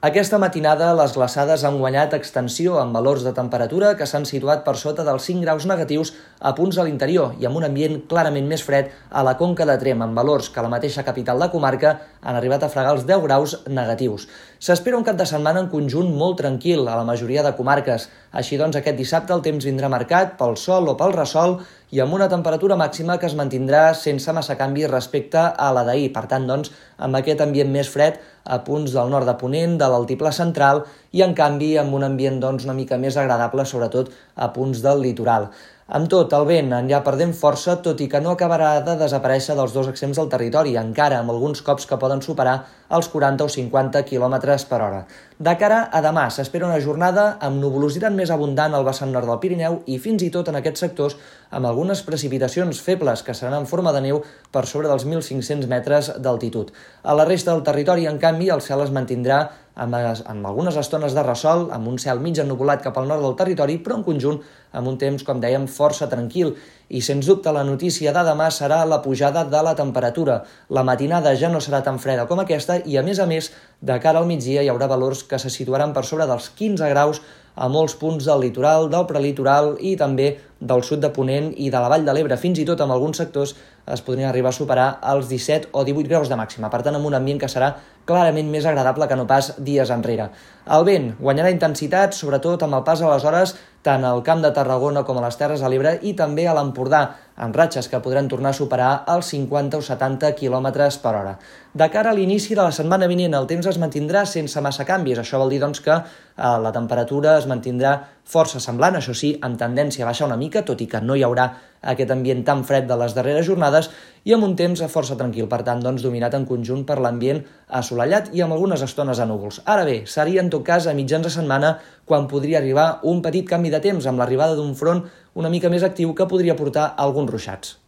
Aquesta matinada les glaçades han guanyat extensió amb valors de temperatura que s'han situat per sota dels 5 graus negatius a punts a l'interior i amb un ambient clarament més fred a la conca de Trem, amb valors que a la mateixa capital de comarca han arribat a fregar els 10 graus negatius. S'espera un cap de setmana en conjunt molt tranquil a la majoria de comarques. Així doncs, aquest dissabte el temps vindrà marcat pel sol o pel ressol i amb una temperatura màxima que es mantindrà sense massa canvi respecte a la d'ahir. Per tant, doncs, amb aquest ambient més fred a punts del nord de Ponent, de l'altiple central i, en canvi, amb un ambient doncs, una mica més agradable, sobretot a punts del litoral. Amb tot, el vent anirà perdent força, tot i que no acabarà de desaparèixer dels dos extrems del territori, encara amb alguns cops que poden superar els 40 o 50 km per hora. De cara a demà s'espera una jornada amb nuvolositat més abundant al vessant nord del Pirineu i fins i tot en aquests sectors amb algunes precipitacions febles que seran en forma de neu per sobre dels 1.500 metres d'altitud. A la resta del territori, en canvi, el cel es mantindrà amb, amb algunes estones de ressol, amb un cel mig ennubulat cap al nord del territori, però en conjunt amb un temps, com dèiem, força tranquil. I, sens dubte, la notícia de demà serà la pujada de la temperatura. La matinada ja no serà tan freda com aquesta i, a més a més, de cara al migdia hi haurà valors que se situaran per sobre dels 15 graus a molts punts del litoral, del prelitoral i també del sud de Ponent i de la Vall de l'Ebre. Fins i tot en alguns sectors es podrien arribar a superar els 17 o 18 graus de màxima. Per tant, amb un ambient que serà clarament més agradable que no pas dies enrere. El vent guanyarà intensitat, sobretot amb el pas a les hores tant al Camp de Tarragona com a les Terres de l'Ebre i també a l'Empordà, amb ratxes que podran tornar a superar els 50 o 70 km per hora. De cara a l'inici de la setmana vinent, el temps es mantindrà sense massa canvis. Això vol dir doncs, que eh, la temperatura es mantindrà força semblant, això sí, amb tendència a baixar una mica, tot i que no hi haurà aquest ambient tan fred de les darreres jornades, i amb un temps força tranquil, per tant, doncs, dominat en conjunt per l'ambient assolellat i amb algunes estones a núvols. Ara bé, seria en tot cas a mitjans de setmana quan podria arribar un petit canvi de temps amb l'arribada d'un front una mica més actiu que podria portar alguns ruixats.